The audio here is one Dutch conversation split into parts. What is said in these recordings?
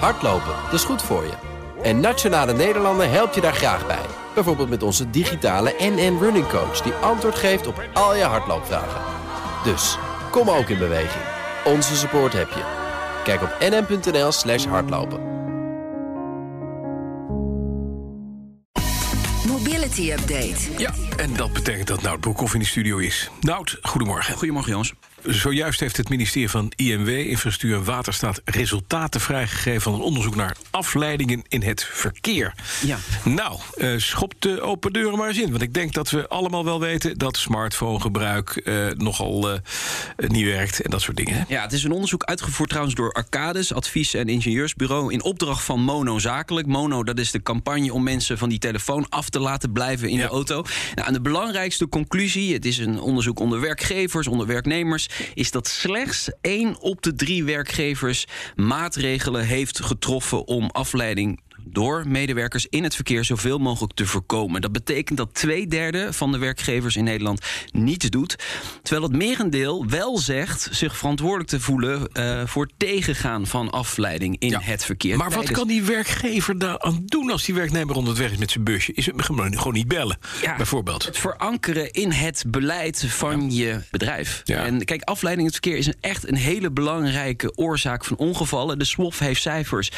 Hardlopen, dat is goed voor je. En Nationale Nederlanden helpt je daar graag bij. Bijvoorbeeld met onze digitale NN Running Coach... die antwoord geeft op al je hardloopvragen. Dus, kom ook in beweging. Onze support heb je. Kijk op nn.nl slash hardlopen. Mobility Update. Ja, en dat betekent dat Nout Broekhoff in de studio is. Nout, goedemorgen. Goedemorgen, jongens. Zojuist heeft het ministerie van INW, Infrastructuur en Waterstaat... resultaten vrijgegeven van een onderzoek naar afleidingen in het verkeer. Ja. Nou, uh, schop de open deuren maar eens in. Want ik denk dat we allemaal wel weten dat smartphonegebruik uh, nogal uh, niet werkt en dat soort dingen. Hè? Ja, het is een onderzoek uitgevoerd trouwens door Arcades, advies- en ingenieursbureau... in opdracht van Mono Zakelijk. Mono, dat is de campagne om mensen van die telefoon af te laten blijven in Ja. de auto. Nou, en de belangrijkste conclusie, het is een onderzoek onder werkgevers, onder werknemers... is dat slechts één op de drie werkgevers maatregelen heeft getroffen om afleiding door medewerkers in het verkeer zoveel mogelijk te voorkomen. Dat betekent dat twee derde van de werkgevers in Nederland niets doet. Terwijl het merendeel wel zegt zich verantwoordelijk te voelen eh, voor tegengaan van afleiding in Ja. het verkeer. Maar wat kan die werkgever daar aan doen als die werknemer onderweg is met zijn busje? Is het gewoon niet bellen, Ja, bijvoorbeeld? Het verankeren in het beleid van je bedrijf. En kijk, afleiding in het verkeer is een, echt een hele belangrijke oorzaak van ongevallen. De SWOF heeft cijfers.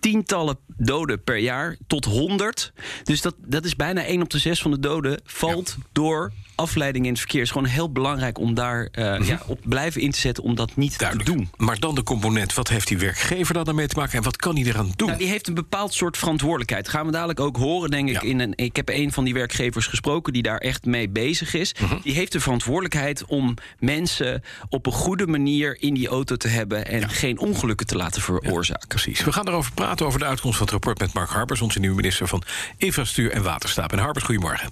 Tientallen doden per jaar tot 100. Dus dat, dat is bijna 1 op de 6 van de doden valt door afleiding in het verkeer. Het is gewoon heel belangrijk om daar eh, ja, op blijven in te zetten om dat niet Mhm. Duidelijk. te doen. Maar dan de component, wat heeft die werkgever daar dan mee te maken en wat kan hij eraan doen? Nou, die heeft een bepaald soort verantwoordelijkheid. Gaan we dadelijk ook horen, denk ik. Ja. In een, ik heb een van die werkgevers gesproken die daar echt mee bezig is. Mhm. Die heeft de verantwoordelijkheid om mensen op een goede manier in die auto te hebben en geen ongelukken te laten veroorzaken. Precies. We gaan erover praten over de uitkomst van het rapport met Mark Harbers, onze nieuwe minister van Infrastructuur en Waterstaat. En Harbers, goedemorgen.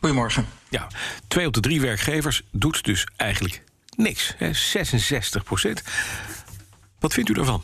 Goedemorgen. Ja, twee op de drie werkgevers doet dus eigenlijk niks. Hè, 66 procent. Wat vindt u daarvan?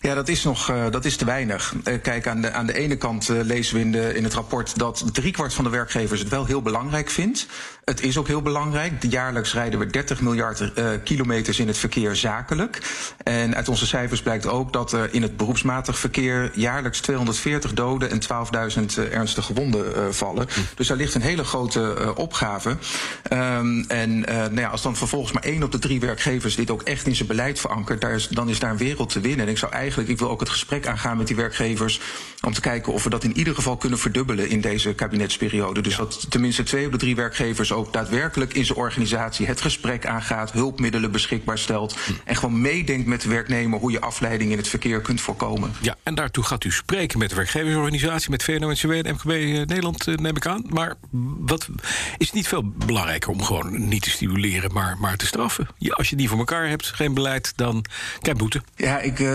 Ja, dat is nog eh, dat is te weinig. Eh, kijk, aan de, aan de ene kant eh, lezen we in, de, in het rapport dat driekwart van de werkgevers het wel heel belangrijk vindt. Het is ook heel belangrijk. Jaarlijks rijden we 30 miljard eh, kilometers in het verkeer zakelijk. En uit onze cijfers blijkt ook dat er in het beroepsmatig verkeer jaarlijks 240 doden en 12.000 eh, ernstige gewonden eh, vallen. Dus daar ligt een hele grote opgave. Ehm, en nou ja, als dan vervolgens maar één op de drie werkgevers dit ook echt in zijn beleid verankert, daar is, dan is daar een wereld te winnen. En ik zou eigenlijk, ik wil ook het gesprek aangaan met die werkgevers om te kijken of we dat in ieder geval kunnen verdubbelen in deze kabinetsperiode. Dus dat tenminste twee op de drie werkgevers ook daadwerkelijk in zijn organisatie het gesprek aangaat, hulpmiddelen beschikbaar stelt en gewoon meedenkt met de werknemer hoe je afleiding in het verkeer kunt voorkomen. Ja, en daartoe gaat u spreken met de werkgeversorganisatie, met VNO-NCW en MKB eh, Nederland, eh, neem ik aan. Maar wat, is het niet veel belangrijker om gewoon niet te stimuleren, maar, maar te straffen? Ja, als je niet voor elkaar hebt, geen beleid, dan krijg je boete. Ja, ik, eh,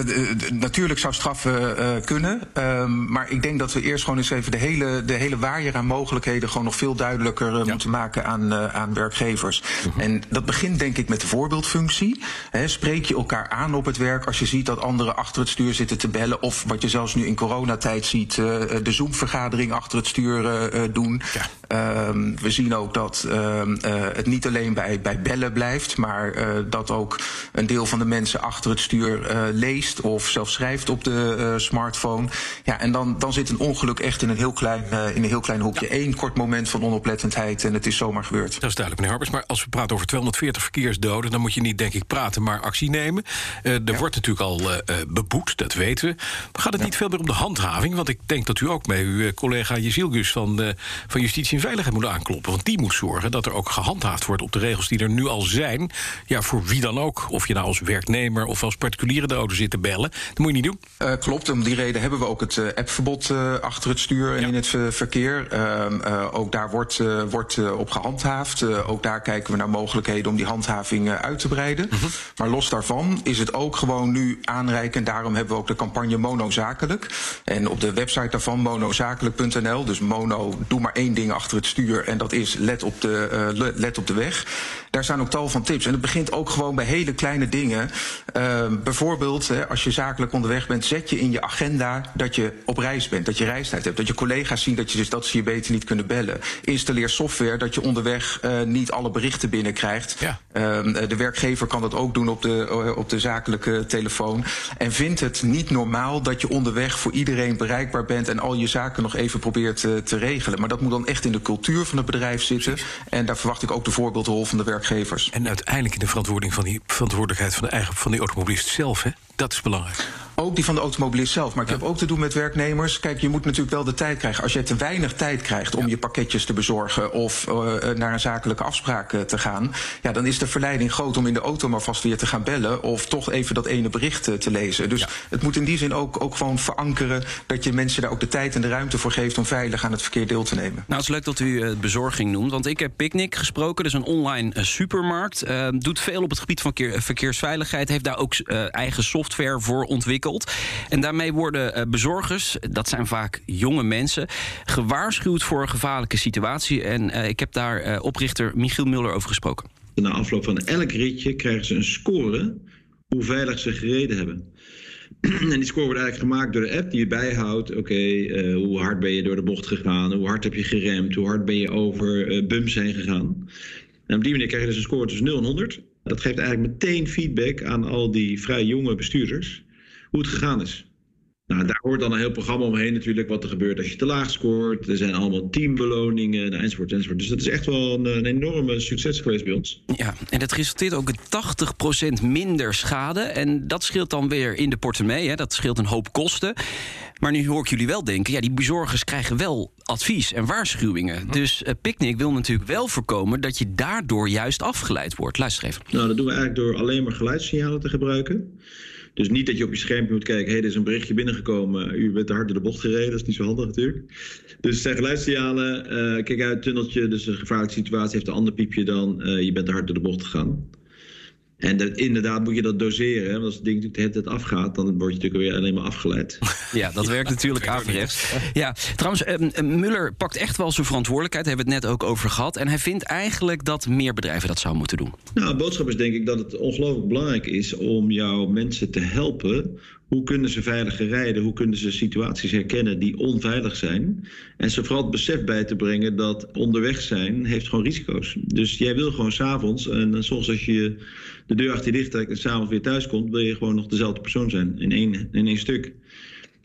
natuurlijk zou straffen kunnen. ehm, maar ik denk dat we eerst gewoon eens even de hele, de hele waaier aan mogelijkheden gewoon nog veel duidelijker moeten maken aan, eh, aan werkgevers. En dat begint denk ik met de voorbeeldfunctie. Spreek je elkaar aan op het werk als je ziet dat anderen achter het stuur zitten te bellen. Of wat je zelfs nu in coronatijd ziet, eh, de Zoom-vergadering achter het stuur eh, eh, doen. Ja. Ehm, we zien ook dat ehm, eh, het niet alleen bij, bij bellen blijft, maar eh, dat ook een deel van de mensen achter het stuur eh, leest of zelfs schrijft op de eh, smartphone. Ja, en dan, dan zit een ongeluk echt in een heel klein, eh, in een heel klein hoekje. Eén kort moment van onoplettendheid en het is zomaar gebeurd. Dat is duidelijk, meneer Harbers. Maar als we praten over 240 verkeersdoden... dan moet je niet, denk ik, praten, maar actie nemen. Eh, er wordt natuurlijk al eh, beboet, dat weten we. Maar gaat het niet veel meer om de handhaving? Want ik denk dat u ook met uw collega Jezielgus van, van Justitie en Veiligheid moet aankloppen. Want die moet zorgen dat er ook gehandhaafd wordt op de regels die er nu al zijn. Ja, voor wie dan ook. Of je nou als werknemer of als particuliere de auto zit te bellen. Dat moet je niet doen. Eh, klopt, om die reden hebben we ook het appverbod achter het stuur en Ja. in het verkeer. Ehm, eh, ook daar wordt, wordt op gehandhaafd. Eh, ook daar kijken we naar mogelijkheden om die handhaving eh, uit te breiden. Maar los daarvan is het ook gewoon nu aanreiken. En daarom hebben we ook de campagne Mono Zakelijk. En op de website daarvan, monozakelijk.nl. Dus mono, doe maar één ding achter het stuur. En dat is let op de, eh, le- let op de weg. Daar staan ook tal van tips. En het begint ook gewoon bij hele kleine dingen. Ehm, bijvoorbeeld, hè, als je zakelijk onderweg bent, zet je in je agenda dat je op reis bent, dat je reistijd hebt, dat je collega's zien dat, je, dat ze je beter niet kunnen bellen. Installeer software dat je onderweg eh, niet alle berichten binnenkrijgt. Ja. Ehm, de werkgever kan dat ook doen op de, op de zakelijke telefoon. En vindt het niet normaal dat je onderweg voor iedereen bereikbaar bent en al je zaken nog even probeert te regelen. Maar dat moet dan echt in de cultuur van het bedrijf zitten. En daar verwacht ik ook de voorbeeldrol van de werkgevers. En uiteindelijk in de verantwoording van die verantwoordelijkheid van de eigen van die automobilist zelf, hè? Dat is belangrijk. Ook die van de automobilist zelf. Maar ik heb ook te doen met werknemers. Kijk, je moet natuurlijk wel de tijd krijgen. Als je te weinig tijd krijgt om je pakketjes te bezorgen of uh, naar een zakelijke afspraak uh, te gaan, ja, dan is de verleiding groot om in de auto maar vast weer te gaan bellen of toch even dat ene bericht uh, te lezen. Dus ja. het moet in die zin ook, ook gewoon verankeren dat je mensen daar ook de tijd en de ruimte voor geeft om veilig aan het verkeer deel te nemen. Nou, het is leuk dat u bezorging noemt, want ik heb Picnic gesproken. Dat is een online supermarkt. doet veel op het gebied van verkeersveiligheid. Heeft daar ook eigen software voor ontwikkeld. En daarmee worden uh, bezorgers, dat zijn vaak jonge mensen, gewaarschuwd voor een gevaarlijke situatie. En uh, ik heb daar uh, oprichter Michiel Muller over gesproken. Na afloop van elk ritje krijgen ze een score hoe veilig ze gereden hebben. En die score wordt eigenlijk gemaakt door de app die je bijhoudt. Oké, hoe hard ben je door de bocht gegaan? Hoe hard heb je geremd? Hoe hard ben je over bumps heen gegaan? En op die manier krijg je dus een score tussen 0 en 100. Dat geeft eigenlijk meteen feedback aan al die vrij jonge bestuurders hoe het gegaan is. Nou, daar hoort dan een heel programma omheen natuurlijk wat er gebeurt als je te laag scoort. Er zijn allemaal teambeloningen nou, enzovoort, enzovoort. Dus dat is echt wel een, een enorme succes geweest bij ons. Ja, en dat resulteert ook in 80% minder schade. En dat scheelt dan weer in de portemonnee. Hè. Dat scheelt een hoop kosten. Maar nu hoor ik jullie wel denken, ja, die bezorgers krijgen wel advies en waarschuwingen. Dus uh, Picnic wil natuurlijk wel voorkomen dat je daardoor juist afgeleid wordt. Luister even. Nou, dat doen we eigenlijk door alleen maar geluidssignalen te gebruiken. Dus niet dat je op je schermpje moet kijken, hé, hey, er is een berichtje binnengekomen, u bent te hard door de bocht gereden, dat is niet zo handig natuurlijk. Dus het zijn geluidssignalen, uh, kijk uit, tunneltje, dus een gevaarlijke situatie heeft een ander piepje dan, uh, je bent te hard door de bocht gegaan. En dat, inderdaad moet je dat doseren. Want als het ding natuurlijk de hele tijd afgaat, dan word je natuurlijk weer alleen maar afgeleid. Ja, dat werkt natuurlijk averechts. Ja, trouwens, uh, Muller pakt echt wel zijn verantwoordelijkheid. Daar hebben we het net ook over gehad. En hij vindt eigenlijk dat meer bedrijven dat zouden moeten doen. Nou, de boodschap is denk ik dat het ongelooflijk belangrijk is om jouw mensen te helpen hoe kunnen ze veiliger rijden? Hoe kunnen ze situaties herkennen die onveilig zijn? En ze vooral het besef bij te brengen dat onderweg zijn heeft gewoon risico's. Dus jij wil gewoon s'avonds, en soms als je de deur achter je dicht trekt en s'avonds weer thuis komt, wil je gewoon nog dezelfde persoon zijn in één, in één stuk.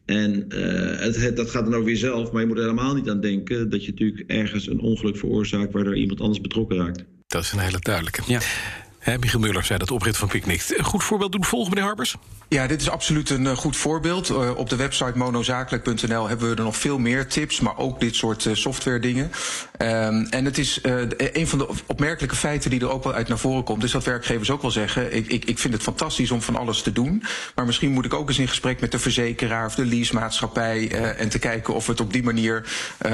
En uh, het, het, dat gaat dan ook weer zelf, maar je moet er helemaal niet aan denken dat je natuurlijk ergens een ongeluk veroorzaakt waardoor iemand anders betrokken raakt. Dat is een hele duidelijke. Ja. He, Michiel Muller zei dat opricht van Picnic. Goed voorbeeld doen volgen, meneer Harbers? Ja, dit is absoluut een uh, goed voorbeeld. Uh, op de website monozakelijk.nl hebben we er nog veel meer tips, maar ook dit soort uh, software dingen. Um, en het is een van de opmerkelijke feiten die er ook wel uit naar voren komt, is dat werkgevers ook wel zeggen: ik, ik, ik vind het fantastisch om van alles te doen, maar misschien moet ik ook eens in gesprek met de verzekeraar of de leasemaatschappij en te kijken of we het op die manier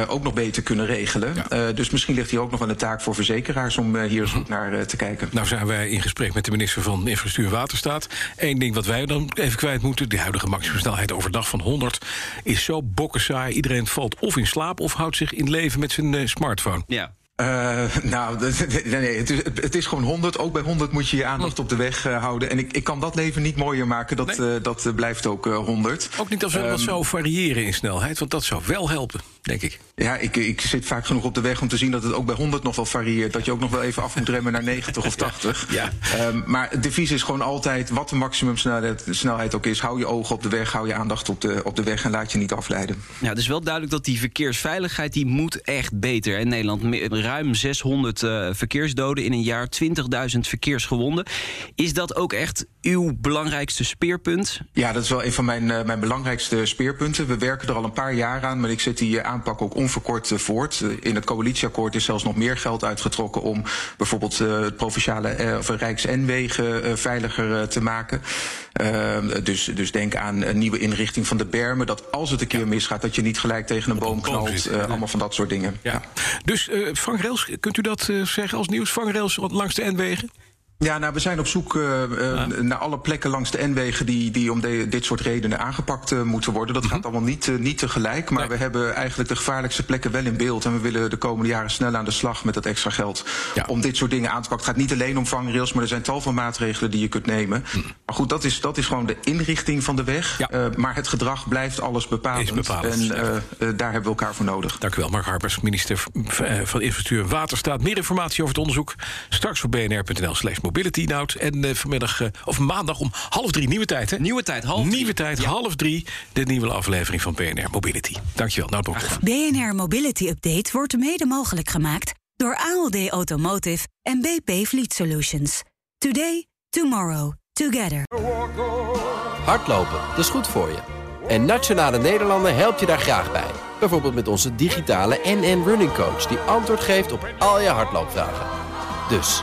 ook nog beter kunnen regelen. Ja. dus misschien ligt hier ook nog wel een taak voor verzekeraars om hier eens goed naar te kijken. Nou zijn wij in gesprek met de minister van Infrastructuur en Waterstaat. Eén ding wat wij dan even kwijt moeten. De huidige maximumsnelheid overdag van 100 is zo bokkensaai. Iedereen valt of in slaap of houdt zich in leven met zijn uh, smartphone. Ja. Uh, nou, nee, het, is, het is gewoon 100. Ook bij 100 moet je je aandacht op de weg uh, houden. En ik, ik kan dat leven niet mooier maken. Dat, nee. uh, dat blijft ook 100. Ook niet als we um, wat zou variëren in snelheid, want dat zou wel helpen, denk ik. Ja, ik, ik zit vaak genoeg op de weg om te zien dat het ook bij 100 nog wel varieert. Dat je ook nog wel even af moet remmen naar 90 of 80. Ja. ja. Um, maar het devies is gewoon altijd, wat de maximumsnelheid snelheid ook is, hou je ogen op de weg, hou je aandacht op de, op de weg en laat je niet afleiden. Ja, het is wel duidelijk dat die verkeersveiligheid die moet echt beter. In Nederland ruim 600 uh, verkeersdoden in een jaar, 20.000 verkeersgewonden. Is dat ook echt uw belangrijkste speerpunt? Ja, dat is wel een van mijn, uh, mijn belangrijkste speerpunten. We werken er al een paar jaar aan, maar ik zet die aanpak ook onverkort uh, voort. in het coalitieakkoord is zelfs nog meer geld uitgetrokken om bijvoorbeeld het provinciale of Rijks-N-wegen veiliger te maken. Ehm, dus, dus denk aan een nieuwe inrichting van de bermen. Dat als het een keer ja. misgaat, dat je niet gelijk tegen een boom knalt. Uh, allemaal van dat soort dingen. Ja. Ja. Dus uh, vangrails, kunt u dat uh, zeggen als nieuws? Vangrails langs de N-wegen? Ja, nou, we zijn op zoek uh, uh, naar alle plekken langs de N-wegen die, die om de, dit soort redenen aangepakt uh, moeten worden. Dat mm -hmm. gaat allemaal niet, niet tegelijk, maar nee. we hebben eigenlijk de gevaarlijkste plekken wel in beeld. En we willen de komende jaren snel aan de slag met dat extra geld ja. om dit soort dingen aan te pakken. Het gaat niet alleen om vangrails, maar er zijn tal van maatregelen die je kunt nemen. Mm. Maar goed, dat is, dat is gewoon de inrichting van de weg. Ja. maar het gedrag blijft alles bepalend. Is bepalend en daar hebben we elkaar voor nodig. Dank u wel, Mark Harpers, minister van Infrastructuur en Waterstaat. Meer informatie over het onderzoek straks op bnr.nl slash mobility Nout. En uh, vanmiddag, uh, of maandag om half drie, nieuwe tijd, hè? Nieuwe tijd, half drie. Nieuwe tijd, ja. half drie, de nieuwe aflevering van BNR Mobility. Dankjewel, Nout Broekhoff. BNR Mobility Update wordt mede mogelijk gemaakt door ALD Automotive en BP Fleet Solutions. Today, tomorrow, together. Hardlopen, dat is goed voor je. En Nationale Nederlanden helpt je daar graag bij. Bijvoorbeeld met onze digitale NN Running Coach... die antwoord geeft op al je hardloopvragen. Dus...